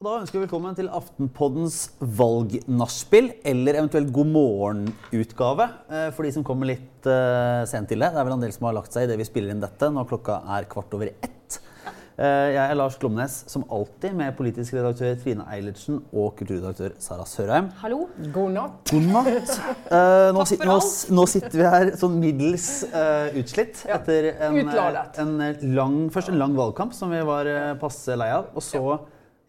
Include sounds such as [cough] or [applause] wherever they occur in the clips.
Og Da ønsker vi velkommen til Aftenpoddens valgnachspiel, eller eventuelt God morgen-utgave, eh, for de som kommer litt uh, sent til det. Det er vel en del som har lagt seg i det vi spiller inn dette, når klokka er kvart over ett. Uh, jeg er Lars Glomnes, som alltid, med politisk redaktør Trine Eilertsen og kulturredaktør Sara Sørheim. Hallo. God natt. God natt. [laughs] Nå, sit, nå, nå, sitter vi her sånn middels utslitt Ja. etter en, en lang, først en lang valgkamp som vi var passe lei av, og så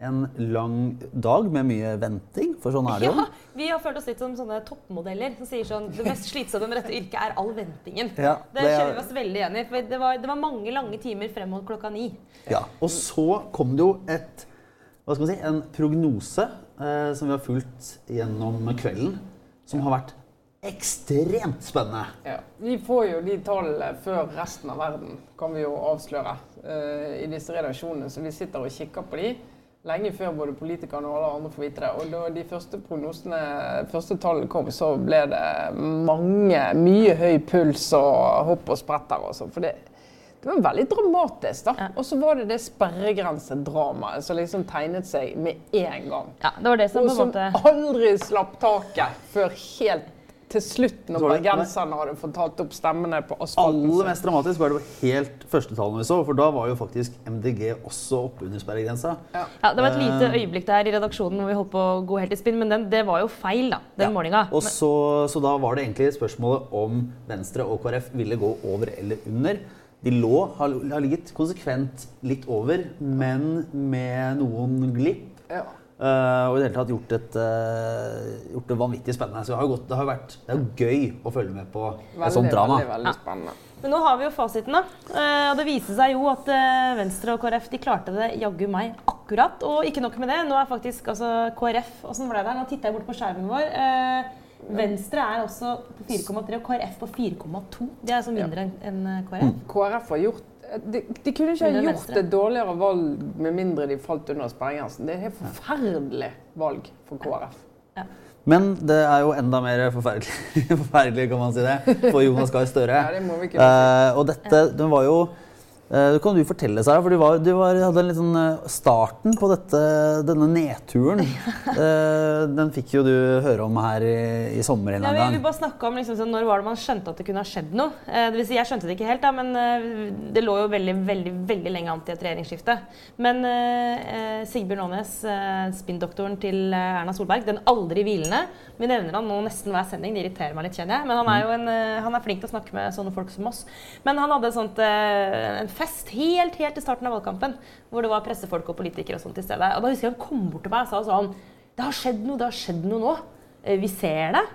en lang dag med mye venting, for sånn er det jo. Ja, vi har følt oss litt som sånne toppmodeller som sier sånn Det mest slitsomme med dette yrket er all ventingen. Ja, det, det er- kjenner vi oss veldig enig i. For det var, det var mange lange timer frem mot klokka ni. Ja, og så kom det jo et, hva skal man si, en prognose eh, som vi har fulgt gjennom kvelden, som har vært ekstremt spennende. Ja. Vi får jo de tallene før resten av verden, kan vi jo avsløre, eh, i disse redaksjonene. Så vi sitter og kikker på de lenge før både politikerne og alle andre får vite det. Og da de første prognosene, første tallene kom, så ble det mange, mye høy puls og hopp og spretter og sånn. For det, det var veldig dramatisk, da. Ja. Og så var det det sperregrensedramaet som liksom tegnet seg med en gang. Ja, det var det som Og på en som måte aldri slapp taket før helt til slutt, når bergenserne hadde fått tatt opp stemmene på asfalten. Aller mest dramatisk var det helt første tallene vi så, for da var jo faktisk MDG også oppunder sperregrensa. Ja. ja, Det var et lite Eh. øyeblikk der i redaksjonen hvor vi holdt på å gå helt i spinn, men den, det var jo feil da, den Ja. morgenen. Og så, så da var det egentlig spørsmålet om Venstre og KrF ville gå over eller under. De lå, har, har ligget konsekvent litt over, men med noen glipp. Ja. Eh, og i det hele tatt gjort, et, eh, gjort det vanvittig spennende. Så det har gått, det har vært, det er gøy å følge med på et sånt drama. veldig, veldig spennende. Men nå har vi jo fasiten, da. Eh, og det viser seg jo at Venstre og KrF de klarte det jaggu meg akkurat. Og ikke nok med det, nå er faktisk altså, KrF Åssen ble det? Nå titter jeg bort på skjermen vår. Eh, Venstre er også på 4,3 og KrF på 4,2. De er altså mindre enn enn, KrF. KrF har gjort de, de kunne ikke ha gjort et dårligere valg med mindre de falt under sperregrensen. Det er et helt forferdelig valg for KrF. Men det er jo enda mer forferdelig, [laughs] forferdelig kan man si det, for Jonas Gahr Støre. Ja, det må vi ikke. Eh, og dette, den var jo eh, Det kan du fortelle, Sara, for du, var, du var, hadde en litt sånn eh, Starten på dette, denne nedturen, [laughs] eh, den fikk jo du høre om her i, i sommer en Ja, gang. vi vil bare snakke om liksom, sånn, Når var det man skjønte at det kunne ha skjedd noe? Det vil si, jeg skjønte det ikke helt, da, men det lå jo veldig veldig, veldig lenge an til et regjeringsskifte. Men eh, Sigbjørn Aanes, spinndoktoren til Erna Solberg, den aldri hvilende Vi nevner han nå nesten hver sending, det irriterer meg litt, kjenner jeg. Men han er jo en, eh, han er flink til å snakke med sånne folk som oss. Men han hadde et sånt, en fest helt, helt i starten av valgkampen hvor det var pressefolk og politikere og sånt til stede. Og da husker jeg han kom bort til meg og sa sånn Det har skjedd noe, det har skjedd noe nå. Eh, Vi ser det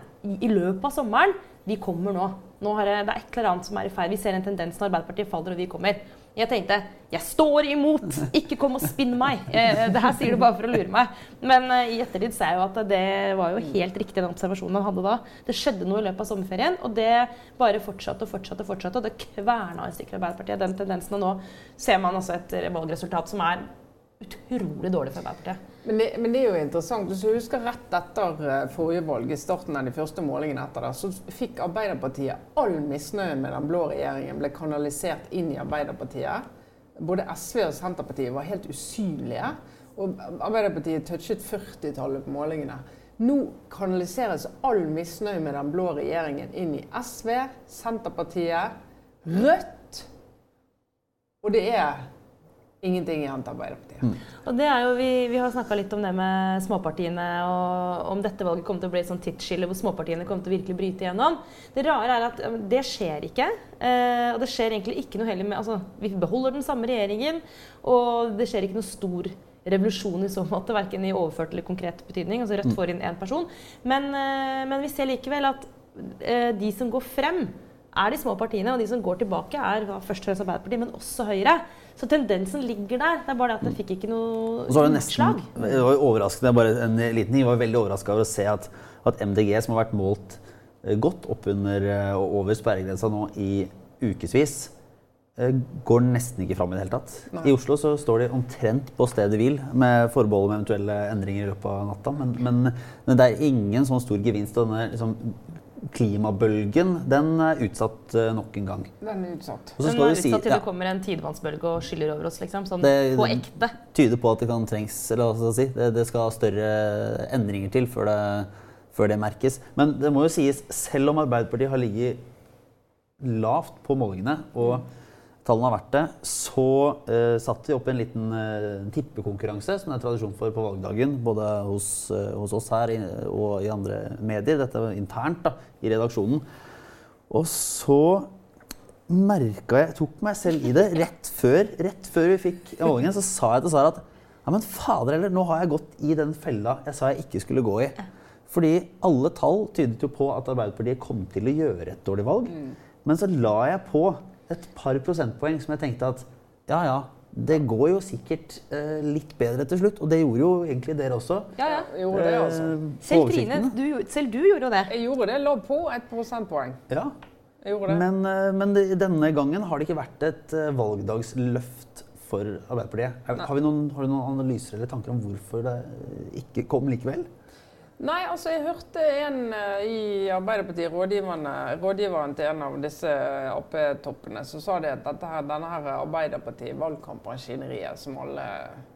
i, løpet av sommeren. Vi kommer nå. nå det, det er et eller annet som er i feil. Vi ser en tendens når Arbeiderpartiet faller og vi kommer. Jeg tenkte jeg står imot! Ikke kom og spinn meg! Eh, det her sier du bare for å lure meg. Men eh, i ettertid ser jeg jo at det var jo helt riktig den observasjonen han hadde da. Det skjedde noe i løpet av sommerferien, og det bare fortsatte og fortsatte. Og fortsatte, og det kverna i stykker Arbeiderpartiet. Den tendensen, og nå ser man altså et valgresultat som er utrolig dårlig for Arbeiderpartiet. Men det, men det er jo interessant. Hvis du husker rett etter eh, forrige valg, i starten av de første målingene etter det, så fikk Arbeiderpartiet all misnøye med den blå regjeringen ble kanalisert inn i Arbeiderpartiet. Både SV og Senterpartiet var helt usynlige. Og Arbeiderpartiet touchet 40-tallet på målingene. Nå kanaliseres all misnøye med den blå regjeringen inn i SV, Senterpartiet, Rødt. Og det er ingenting i til Arbeiderpartiet. Og det er jo, Vi, vi har snakka litt om det med småpartiene, og om dette valget kommer til å bli et sånt tidsskille hvor småpartiene kommer til å virkelig bryte igjennom. Det rare er at det skjer ikke. Eh, og det skjer egentlig ikke noe heller med altså, Vi beholder den samme regjeringen, og det skjer ikke noe stor revolusjon i så måte, verken i overført eller konkret betydning. altså Rødt får inn én person. Men, eh, men vi ser likevel at eh, de som går frem, er de små partiene, og de som går tilbake, er først og fremst Arbeiderpartiet, men også Høyre. Så tendensen ligger der. Det er bare det at det fikk ikke noe utslag. det nesten det var jo overraskende, bare en liten ting, jeg var veldig overraska over å se at, at MDG, som har vært målt eh, godt oppunder og over sperregrensa nå i ukevis, eh, går nesten ikke fram i det hele tatt. Nei. I Oslo så står de omtrent på stedet hvil, med forbehold om eventuelle endringer i løpet av natta. Men, men, men det er ingen sånn stor gevinst. og denne liksom, klimabølgen den er utsatt eh, nok en gang. Den er utsatt. Den er utsatt si, til ja, det kommer en tidevannsbølge og skyller over oss, liksom. Sånn Det- på ekte. tyder på at det kan trengs eller hva skal si, det, det skal større endringer til før det, før det merkes. Men det må jo sies, selv om Arbeiderpartiet har ligget lavt på målingene, og tallene har vært det, så uh, satte vi opp en liten uh, tippekonkurranse, som det er tradisjon for på valgdagen, både hos, uh, hos oss her i, og i andre medier. Dette var internt da, i redaksjonen. Og så merka jeg tok meg selv i det. Rett før, rett før vi fikk målingen, så sa jeg til Sara at ja, men fader heller, nå har jeg gått i den fella jeg sa jeg ikke skulle gå i. Fordi alle tall tydet jo på at Arbeiderpartiet kom til å gjøre et dårlig valg. Men så la jeg på et par prosentpoeng som jeg tenkte at ja, ja, det går jo sikkert eh, litt bedre til slutt. Og det gjorde jo egentlig dere også. Ja, ja. Gjorde det, også. Eh, Selv Trine, du, selv du gjorde jo det. Jeg gjorde det. Lå på et prosentpoeng. Ja. Jeg gjorde det. Men, eh, men denne gangen har det ikke vært et eh, valgdagsløft for Arbeiderpartiet. Er, har, vi noen, har du noen analyser eller tanker om hvorfor det ikke kom likevel? Nei, altså jeg hørte en eh, i Arbeiderpartiet, rådgiveren til en av disse Ap-toppene, som sa det at dette her, denne her Arbeiderparti-valgkampmaskineriet som alle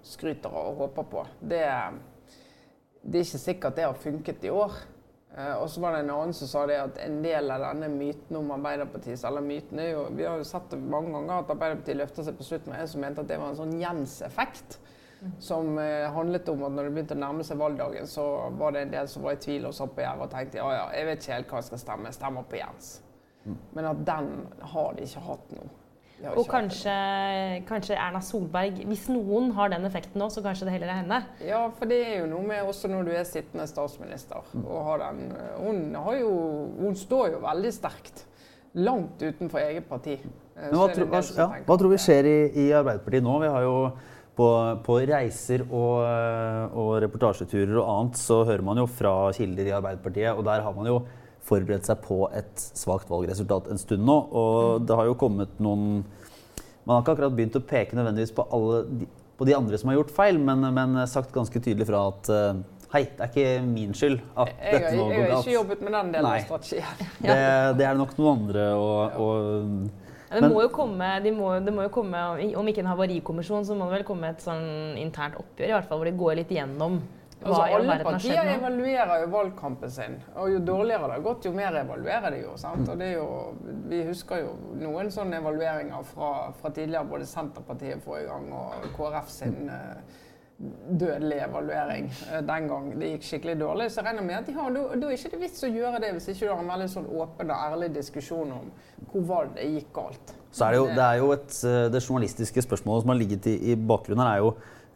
skryter av og håper på, det, det er ikke sikkert det har funket i år. Eh, og så var det en annen som sa det at en del av denne myten om Arbeiderpartiet eller myten er jo, Vi har jo sett det mange ganger at Arbeiderpartiet løfter seg på slutten. Og jeg som mente at det var en sånn Jens-effekt. Som eh, handlet om at når det begynte å nærme seg valgdagen, så var det en del som var i tvil og satt på gjerdet og tenkte ja, ja, jeg vet ikke helt hva jeg skal stemme, jeg stemmer på Jens. Men at den har de ikke hatt nå. Og kanskje, kanskje Erna Solberg Hvis noen har den effekten nå, så kanskje det heller er henne. Ja, for det er jo noe med også når du er sittende statsminister. Og har den, hun, har jo, hun står jo veldig sterkt. Langt utenfor eget parti. Eh, Men hva, tro, hva, ja, hva tror vi skjer i, i Arbeiderpartiet nå? Vi har jo på, på reiser og, og reportasjeturer og annet så hører man jo fra kilder i Arbeiderpartiet, og der har man jo forberedt seg på et svakt valgresultat en stund nå. Og det har jo kommet noen Man har ikke akkurat begynt å peke nødvendigvis på, alle på de andre som har gjort feil, men, men sagt ganske tydelig fra at eh, Hei, det er ikke min skyld at Jeg dette nå jeg har ikke jobbet med den delen av strategien. Det, det er nok noen andre og, og Men- må jo komme, de må, det må jo komme, om ikke en havarikommisjon, så må det vel komme et sånn internt oppgjør, i hvert fall, hvor de går litt gjennom hva Altså, alle verden har partier evaluerer jo valgkampen sin. Og jo dårligere det har gått, jo mer evaluerer de jo. sant? Og det er jo, Vi husker jo noen sånne evalueringer fra, fra tidligere, både Senterpartiet forrige gang og KrF sin eh, dødelige evaluering eh, den gang det gikk skikkelig dårlig. Så jeg regner med at ja, da, da er ikke det vits å gjøre det hvis ikke du har en veldig sånn åpen og ærlig diskusjon om hvor var det gikk galt. Så er det, jo, det er jo et, eh, det journalistiske spørsmålet som har ligget i, i bakgrunnen her, er jo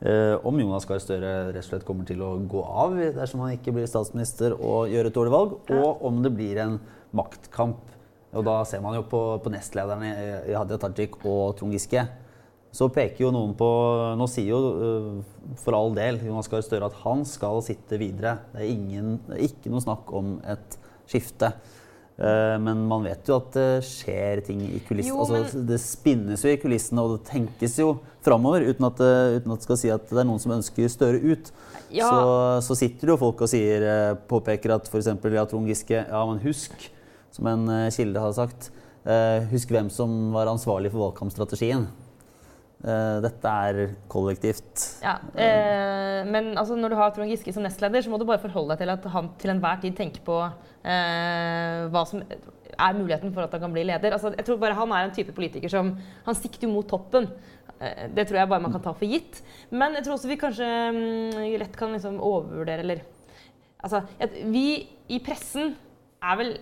eh, om Jonas Gahr Støre rett og slett kommer til å gå av dersom han ikke blir statsminister og gjør et dårlig valg, og om det blir en maktkamp. Og da ser man jo på, på nestlederne Hadia Tajik og Trond Giske. Så peker jo noen på Nå sier jo eh, for all del Jonas Gahr Støre at han skal sitte videre. Det er, ingen, ikke noe snakk om et skifte. Eh, Men man vet jo at det skjer ting i kulissene. Altså, det spinnes jo i kulissene, og det tenkes jo framover. Uten at, det- uten at det skal si at det er noen som ønsker Støre ut. Ja. Så, så sitter det jo folk og sier, eh, påpeker at f.eks. Ja, Trond Giske Ja, men husk, som en eh, kilde har sagt, eh, husk hvem som var ansvarlig for valgkampstrategien. Eh, Dette er kollektivt. Ja, eh, men altså, når du har Trond Giske som nestleder, så må du bare forholde deg til at han til enhver tid tenker på eh, hva som er muligheten for at han kan bli leder. Altså, jeg tror bare Han er en type politiker som Han sikter jo mot toppen. Eh, det tror jeg bare man kan ta for gitt. Men jeg tror også vi kanskje mm, lett kan liksom overvurdere eller Altså, vi i pressen er vel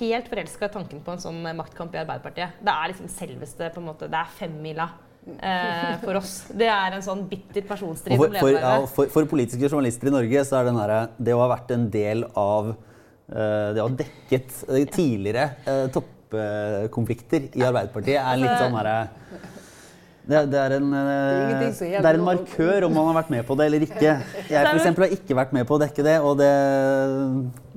helt forelska i tanken på en sånn maktkamp i Arbeiderpartiet. Det er liksom selveste på en måte, Det er femmila eh, for oss. Det er en sånn bitter personstrid for, for, ja, for, for politiske journalister i Norge så er den herre Det å ha vært en del av uh, Det å ha dekket uh, tidligere uh, toppkonflikter i Arbeiderpartiet er litt sånn herre det, det, er en, eh, det er en markør om man har vært med på det eller ikke. Jeg for eksempel, har ikke vært med på å dekke det, og det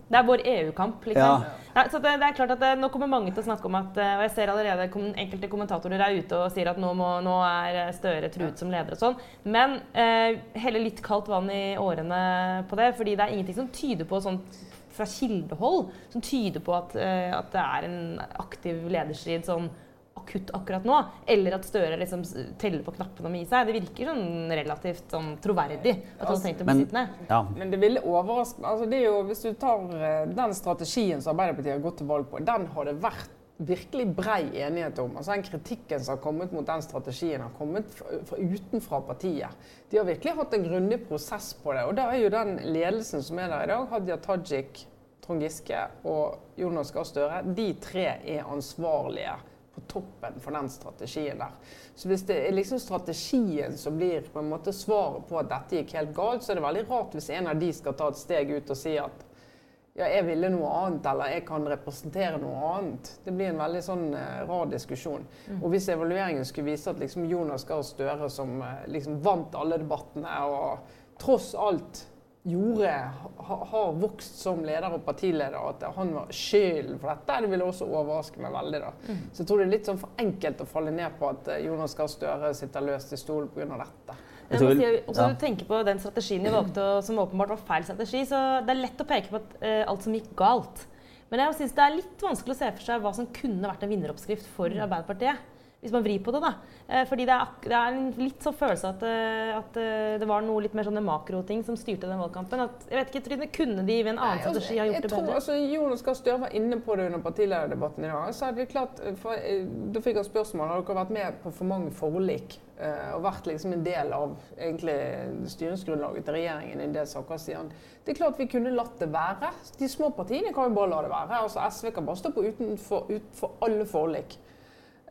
Det er vår EU-kamp, liksom. Ja. Ja, så det, det er klart at det, Nå kommer mange til å snakke om at eh, Og jeg ser allerede kom, enkelte kommentatorer er ute og sier at nå, må, nå er Støre truet som leder og sånn. Men eh, helle litt kaldt vann i årene på det. fordi det er ingenting som tyder på sånt fra kildehold som tyder på at, eh, at det er en aktiv lederstrid sånn akutt akkurat nå, eller at Støre liksom teller på knappene om i seg. Det virker sånn relativt sånn troverdig at han har tenkt å bli Men, sittende. ja. Men det ville overraske altså det er jo, Hvis du tar eh, den strategien som Arbeiderpartiet har gått til valg på, den har det vært virkelig brei enighet om. Altså Den kritikken som har kommet mot den strategien, har kommet fra, fra utenfra partiet. De har virkelig hatt en grundig prosess på det. Og da er jo den ledelsen som er der i dag, Hadia Tajik, Trond Giske og Jonas Gahr Støre, de tre er ansvarlige på toppen for den strategien der. Så hvis det er liksom strategien som blir på en måte svaret på at dette gikk helt galt, så er det veldig rart hvis en av de skal ta et steg ut og si at ja, jeg ville noe annet, eller jeg kan representere noe annet. Det blir en veldig sånn uh, rar diskusjon. Og hvis evalueringen skulle vise at liksom Jonas Gahr Støre, som uh, liksom vant alle debattene og tross alt gjorde, ha, har vokst som leder og partileder, og at han var skylden for dette, det ville også overraske meg veldig. da. Så jeg tror det er litt sånn for enkelt å falle ned på at eh, Jonas Gahr Støre sitter løst i stolen pga. dette. Jeg må si, også ja. tenker på den strategien de valgte, som åpenbart var feil strategi, så det er lett å peke på at, uh, alt som gikk galt. Men jeg synes det er litt vanskelig å se for seg hva som kunne vært en vinneroppskrift for Arbeiderpartiet. Hvis man vrir på det, da. Eh, fordi det er, det er en litt sånn følelse at, eh, at eh, det var noe litt mer sånne makroting som styrte den valgkampen. At, jeg vet ikke, Trine, Kunne de ved en annen Nei, altså, strategi ha jeg gjort det tror, bedre? Altså, Jonas Gahr Støre var inne på det under partilederdebatten i dag. Så hadde det klart, for, da fikk han spørsmål har dere vært med på for mange forlik og vært liksom en del av egentlig styringsgrunnlaget til regjeringen i en del saker. sier han. Det er klart vi kunne latt det være. De små partiene kan jo bare la det være. Altså, SV kan bare stå på utenfor, utenfor alle forlik.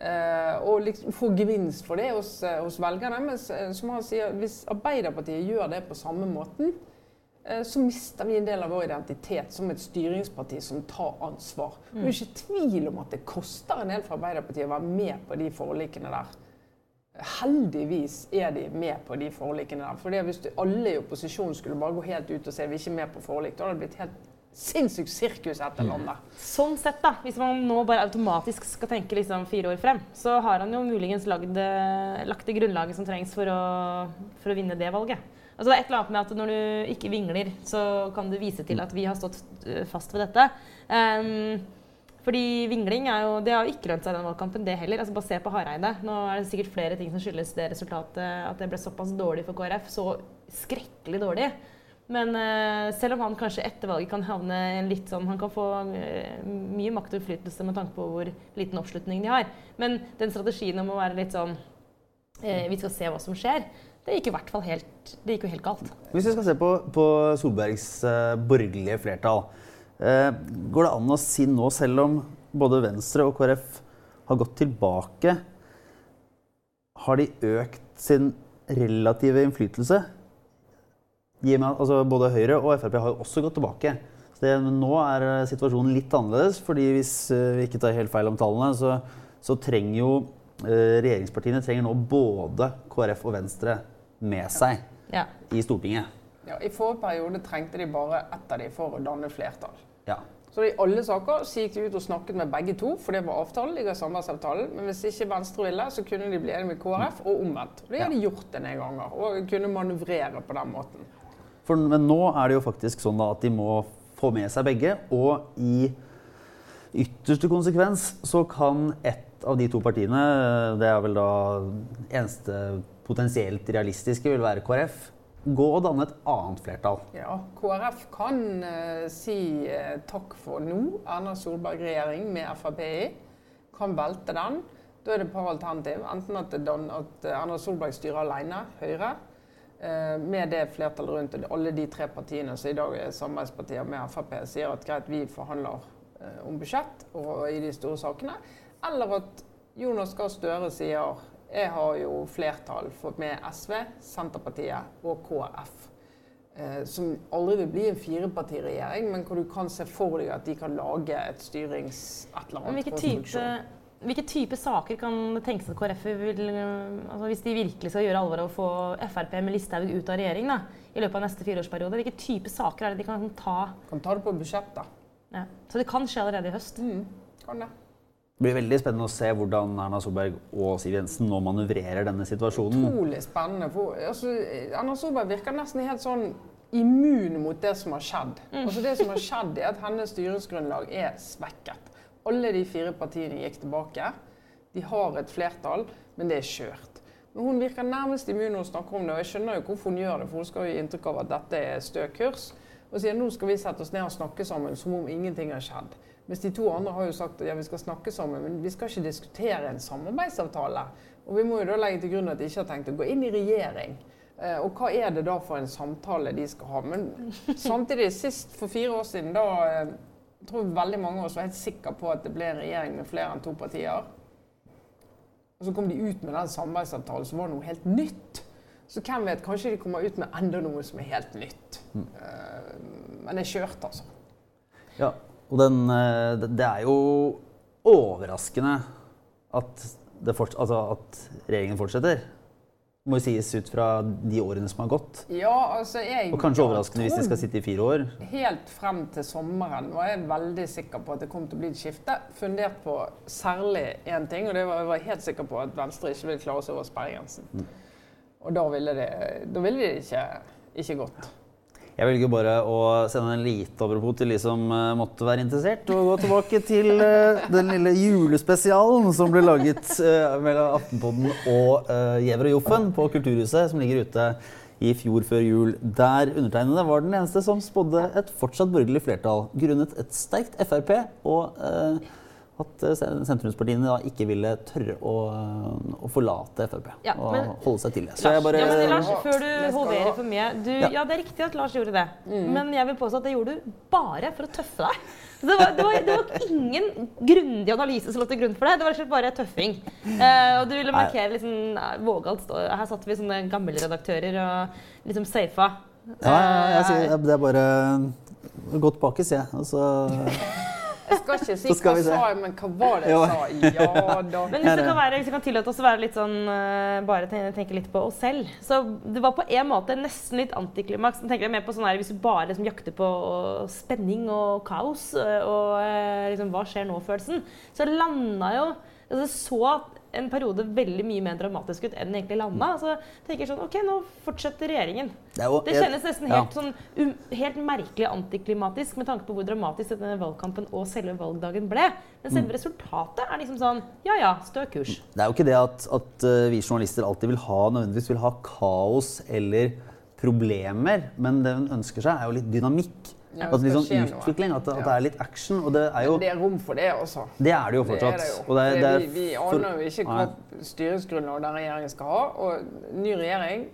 Eh, og liksom få gevinst for det hos, eh, hos velgerne. Men som han sier, hvis Arbeiderpartiet gjør det på samme måten, eh, så mister vi en del av vår identitet som et styringsparti som tar ansvar. Det er ikke tvil om at det koster en del for Arbeiderpartiet å være med på de forlikene der. Heldigvis er de med på de forlikene der. For hvis alle i opposisjonen skulle bare gå helt ut og si vi er ikke med på forlik, da hadde det blitt helt sinnssykt sirkus etter landet. Sånn sett, da, hvis man nå bare automatisk skal tenke liksom fire år frem, så har han jo muligens lagd, lagt det grunnlaget som trengs for å, for å vinne det valget. Altså det er et eller annet med at Når du ikke vingler, så kan du vise til at vi har stått øh, fast ved dette. Um, fordi vingling er jo, det har jo ikke lønt seg i den valgkampen, det heller. Altså Bare se på Hareide. Nå er det sikkert flere ting som skyldes det resultatet, at det ble såpass dårlig for KrF. Så skrekkelig dårlig. Men eh, selv om han kanskje etter valget kan havne litt sånn Han kan få eh, mye makt og innflytelse med tanke på hvor liten oppslutning de har. Men den strategien om å være litt sånn eh, Vi skal se hva som skjer. Det gikk, i hvert fall helt, det gikk jo helt galt. Hvis vi skal se på, på Solbergs borgerlige flertall, går det an å si nå, selv om både Venstre og KrF har gått tilbake, har de økt sin relative innflytelse? Gi meg, altså både Høyre og Frp har jo også gått tilbake. Så det, nå er eh, situasjonen litt annerledes, fordi hvis eh, vi ikke tar helt feil om tallene, så, så trenger jo eh, regjeringspartiene trenger nå både KrF og Venstre med seg Ja. i Stortinget. Ja, I forrige periode trengte de bare ett av de for å danne flertall. Ja. Så i alle saker så gikk de ut og snakket med begge to, for det var avtalen. ligger i samarbeidsavtalen. Men hvis ikke Venstre ville, så kunne de bli enige med KrF, og omvendt. Og det har de gjort en del ganger, og kunne manøvrere på den måten. For, men nå er det jo faktisk sånn at de må få med seg begge, og i ytterste konsekvens så kan ett av de to partiene, det er vel da eneste potensielt realistiske, vil være KrF, gå og danne et annet flertall. Ja, KrF kan uh, si uh, takk for nå. Erna Solberg-regjering med Frp i. Kan velte den. Da er det et par alternativ. Enten at, at Erna Solberg styrer alene, Høyre, eh, med det flertallet rundt og alle de tre partiene som i dag er samarbeidspartier med Frp, sier at greit, vi forhandler eh, om budsjett og i de store sakene. Eller at Jonas Gahr Støre sier jeg har jo flertall med SV, Senterpartiet og KrF eh, som aldri vil bli en firepartiregjering, men hvor du kan se for deg at de kan lage et styrings... et eller Men hvilke type. Hvilke type saker kan det tenkes at KrF vil øh, altså Hvis de virkelig skal gjøre alvor av å få Frp med Listhaug ut av regjering da, i løpet av neste fireårsperiode, hvilke type saker er det de kan ta? Kan ta det på budsjett, da. Ja. Så det kan skje allerede i høst. Mm, kan det. Det blir veldig spennende å se hvordan Erna Solberg og Siv Jensen nå manøvrerer denne situasjonen. Utrolig spennende. For, altså, Erna Solberg virker nesten helt sånn immun mot det som har skjedd. Altså Det som har skjedd, er at hennes styringsgrunnlag er svekket. Alle de fire partiene gikk tilbake. De har et flertall, men det er skjørt. Men hun virker nærmest immun når hun snakker om det, og jeg skjønner jo hvorfor hun gjør det, for hun skal gi inntrykk av at dette er stø kurs. Og sier nå skal vi sette oss ned og snakke sammen som om ingenting har skjedd. Mens de to andre har jo sagt at ja, vi skal snakke sammen, men vi skal ikke diskutere en samarbeidsavtale. Og vi må jo da legge til grunn at de ikke har tenkt å gå inn i regjering. Eh, og hva er det da for en samtale de skal ha? Men samtidig, sist for fire år siden, da eh, tror veldig mange av oss var helt sikre på at det ble en regjering med flere enn to partier. Og så kom de ut med den samarbeidsavtalen som var noe helt nytt. Så hvem vet, kanskje de kommer ut med enda noe som er helt nytt. Mm. Men det er kjørt, altså. Ja, og den, eh, det er jo overraskende at, fort, altså at regjeringen fortsetter må jo sies ut fra de årene som har gått. Ja, altså jeg... Og kanskje overraskende hvis de skal sitte i fire år. Helt frem til sommeren var jeg veldig sikker på at det kom til å bli et skifte. Fundert på særlig én ting, og det var jeg var helt sikker på at Venstre ikke ville klare seg over sperregrensen. Mm. Og da ville det, da ville det ikke, ikke gått. Jeg velger bare å sende en lite apropos til de som uh, måtte være interessert, og gå tilbake til uh, den lille julespesialen som ble laget uh, mellom Aftenpodden og Gjever og Joffen på Kulturhuset, som ligger ute i fjor før jul. Der undertegnede var den eneste som spådde et fortsatt borgerlig flertall, grunnet et sterkt Frp og at eh, sentrumspartiene da ikke ville tørre å, å forlate Frp ja, og holde seg til det. Så jeg bare, ja, men Lars, før du hoverer for mye du, ja. ja. det er riktig at Lars gjorde det. Mm. Men jeg vil påstå at det gjorde du bare for å tøffe deg. Det var, det, var, det var, ingen grundig analyse som lå til grunn for det. Det var bare tøffing. Uh, og du ville markere liksom, vågalt Her satt vi sånne gamle redaktører og liksom safa. Ja, jeg jeg, det er bare godt bakis, jeg. Altså jeg skal ikke si hva jeg sa men hva var det jeg sa? Ja da. Men hvis, det kan være, hvis vi kan tillate oss å være litt sånn uh, bare tenke litt på oss selv Så det var på en måte nesten litt antiklimaks. Jeg tenker mer på sånn her, Hvis du bare liksom jakter på spenning og kaos uh, og liksom, hva skjer nå-følelsen, så landa jo altså, så en periode veldig mye mer dramatisk ut enn den egentlig landa. Så tenker jeg sånn, ok, nå fortsetter regjeringen. Det, jo, det kjennes nesten helt, ja. sånn, um, helt merkelig antiklimatisk med tanke på hvor dramatisk denne valgkampen og selve valgdagen ble. Men selve mm. resultatet er liksom sånn ja ja, stø kurs. Det er jo ikke det at, at uh, vi journalister alltid vil ha, nødvendigvis vil ha kaos eller problemer, men det hun ønsker seg, er jo litt dynamikk. Ja, litt sånn utvikling, at, at, det er litt action. Og det er jo det er rom for det også. Det er det jo fortsatt. Det det jo. Det vi, vi, aner jo ikke hva styringsgrunnlag den regjeringen skal ha. Og ny regjering,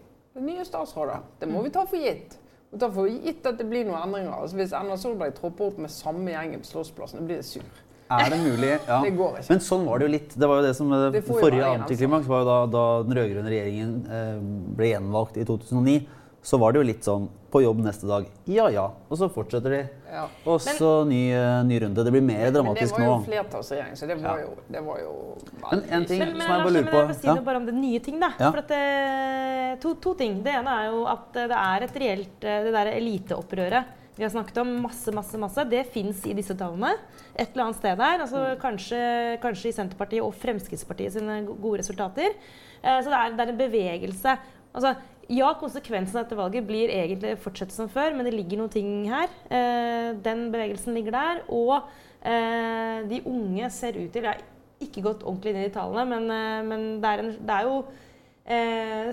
nye statsråder. Det må vi ta for gitt. Vi ta for gitt at det blir noen endringer. Altså, hvis Erna Solberg tropper opp med samme gjengen på Slottsplassen, blir det sur. Er det mulig? [laughs] Ja. det går ikke. Men sånn var det jo litt. Det var jo det som det Forrige antiklimaks var jo da, da den rød-grønne regjeringen eh, ble gjenvalgt i 2009 så var det jo litt sånn på jobb neste dag. Ja ja. Og så fortsetter de. Ja. Og så ny, eh, ny, runde. Det blir mer dramatisk nå. Men det var jo flertallsregjering, så det var jo, det var jo Men en ting men, men, som jeg bare lurer på Jeg vil si noe bare om det nye ting, da. Ja. For det, eh, to, to, ting. Det ene er jo at det er et reelt eh, Det der eliteopprøret vi har snakket om masse, masse, masse. Det fins i disse tallene. Et eller annet sted der. Altså, mm. kanskje, kanskje, i Senterpartiet og Fremskrittspartiet sine gode resultater. så det er, det er en bevegelse. Altså, ja, konsekvensen av dette valget blir egentlig fortsette som før, men det ligger noen ting her. Eh, den bevegelsen ligger der. Og eh, de unge ser ut til Jeg har ikke gått ordentlig inn i tallene, men, eh, men det, er en, det, er jo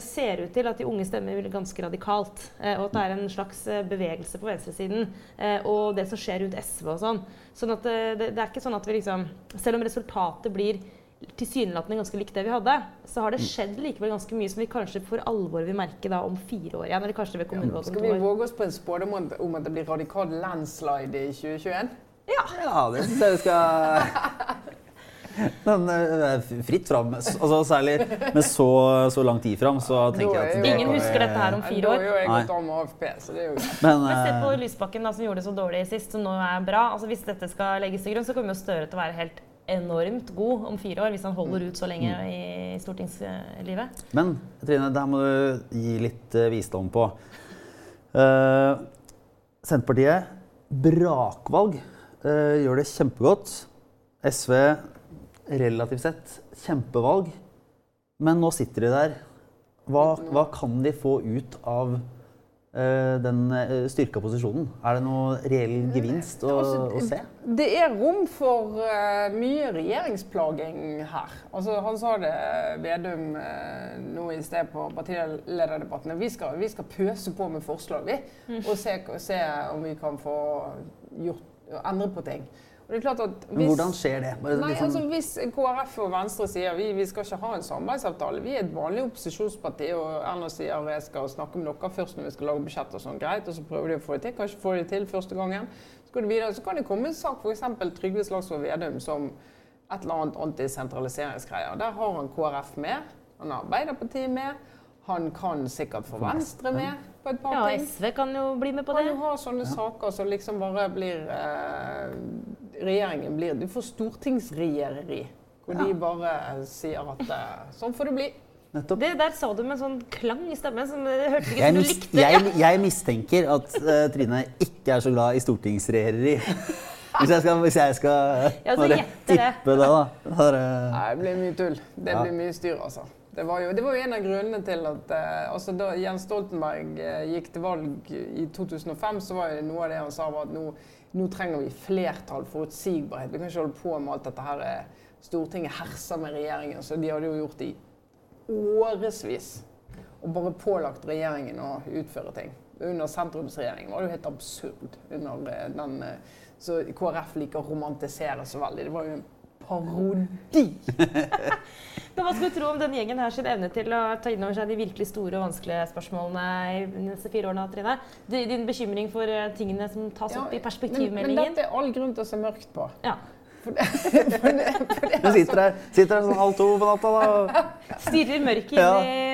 ser ut til at de unge stemmer ganske radikalt. Og at det er en slags bevegelse på venstresiden. og det som skjer rundt SV og sånn. Sånn at det, det, er ikke sånn at vi liksom Selv om resultatet blir tilsynelatende ganske likt det vi hadde, så har det skjedd likevel ganske mye som vi kanskje for alvor vil merke da om fire år igjen. eller kanskje ved ja, Skal vi våge oss på en spådom om at det blir radikal landslide i 2021? Ja, ja det syns jeg vi skal Men uh, fritt fram. Altså, særlig med så, så lang tid fram, så tenker jeg at Ingen husker dette her om fire år. Da er jo jeg gått av med AFP, så det er jo Men, uh, Se på Lysbakken, da, som gjorde det så dårlig sist, som nå er bra. Altså, hvis dette skal legges til grunn, så kommer jo Støre til å være helt enormt god om fire år, hvis han holder ut så lenge mm. i stortingslivet. Men Trine, der må du gi litt uh, visdom på. Uh, Senterpartiet, brakvalg, uh, gjør det kjempegodt. SV, relativt sett, kjempevalg. Men nå sitter de der. Hva, hva kan de få ut av eh, den eh, styrka posisjonen? Er det noe reell gevinst å, Altså, å se? Det er rom for uh, mye regjeringsplaging her. Altså, han sa det, Vedum, uh, nå i sted på partilederdebattene. Vi skal, vi skal pøse på med forslag, vi. Og se, se om vi kan få gjort, endre på ting. Og det er klart at Men hvis, hvordan skjer det? Bare Nei, liksom- altså Hvis KrF og Venstre sier vi, vi skal ikke ha en samarbeidsavtale, vi er et vanlig opposisjonsparti, og Erna sier jeg skal snakke med dere først når vi skal lage budsjett og sånn, greit, og så prøver de å få det til. Kanskje får de det til første gangen. Så går det videre, så kan det komme en sak, f.eks. Trygve Slagsvold Vedum som et eller annet antisentraliseringsgreier. Der har han KrF med, han har Arbeiderpartiet med, han kan sikkert få Venstre med på et par Ja, ting. SV kan jo bli med på Kan det. du ha sånne saker som liksom bare blir eh, Regjeringen blir Du får stortingsregjereri. Hvor de bare sier at eh, sånn får det bli. Nettopp. Det der sa du med en sånn klang i stemmen som det hørtes ikke Jeg, som du likte. jeg, jeg mistenker at uh, Trine ikke er så glad i stortingsregjereri. [laughs] Hvis jeg skal, hvis jeg skal Ja, bare tippe det, da. Bare, Nei, det blir mye tull. Det Ja. blir mye styr, altså. Det var, jo, det var jo en av grunnene til at eh, altså da Jens Stoltenberg eh, gikk til valg i 2005, så var jo noe av det han sa var at nå, nå trenger vi flertall, forutsigbarhet. Vi kan ikke holde på med alt dette her. eh, Stortinget herser med regjeringen, så de hadde jo gjort det i årevis. Og bare pålagt regjeringen å utføre ting. Under sentrumsregjeringen var det jo helt absurd. Under eh, den, eh, så KrF liker å romantisere så veldig. Det var jo parodi. [laughs] Men hva skal du tro om den gjengen her sin evne til å ta inn over seg de virkelig store og vanskelige spørsmålene i de neste fire årene, Trine? Din bekymring for eh, tingene som tas opp i Men, men dette er all grunn til å se mørkt på. Ja. [laughs] For det, for det, for det, Du sitter her, sitter her sånn halv to på natta, da. [laughs] Stirrer mørket inn Ja. i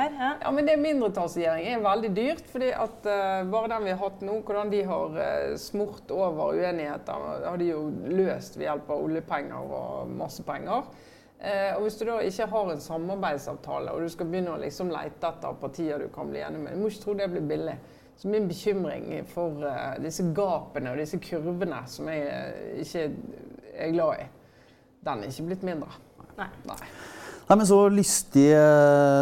her. Ja. Ja, men det mindretallsregjering er veldig dyrt. fordi at uh, Bare den vi har hatt nå, hvordan de har uh, smurt over uenigheter, har de jo løst ved hjelp av oljepenger og masse penger. Uh, og Hvis du da ikke har en samarbeidsavtale, og du skal begynne å liksom lete etter partier du kan bli enig med, du må ikke tro det blir billig. Så min bekymring for disse gapene og disse kurvene som jeg ikke er glad i, den er ikke blitt mindre. Nei. Nei. Nei, men Så lystige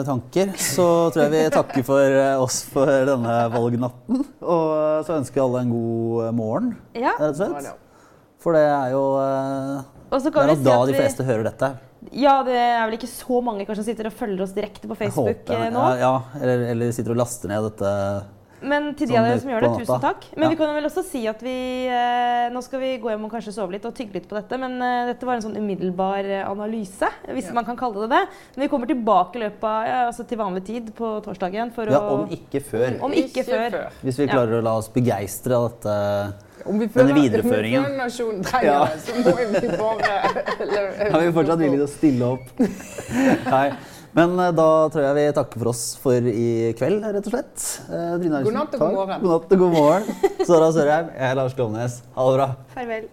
tanker. Så tror jeg vi takker for eh, oss for denne valgnatten. Og så ønsker vi alle en god eh, morgen, Ja. rett og slett. For det er jo eh, Og så Det er vi si da de vi- fleste hører dette. Ja, det er vel ikke så mange kanskje som sitter og følger oss direkte på Jeg Facebook håper- jeg, nå. Ja, ja eller, eller sitter og laster ned dette. Men til de av dere som gjør det, tusen takk. Men Ja. vi kan vel også si at vi eh, Nå skal vi gå hjem og kanskje sove litt og tygge litt på dette, men eh, dette var en sånn umiddelbar eh, analyse, hvis Ja. man kan kalle det det. Men vi kommer tilbake i løpet av ja, altså til vanlig tid på torsdagen for Ja, å om ikke før. Om ikke før. Hvis vi Ja. klarer å la oss begeistre av dette. Om vi Denne videreføringen. Om vi føler nasjonen trenger Ja. det, så må vi bare Vi Er [laughs] fortsatt villige til å stille opp? [laughs] Nei. Men eh, da tror jeg vi takker for oss for i kveld, rett og slett. Eh, God natt og god morgen. God natt og god morgen. Sara Sørheim, jeg er Lars Glomnes. Ha det bra. Farvel.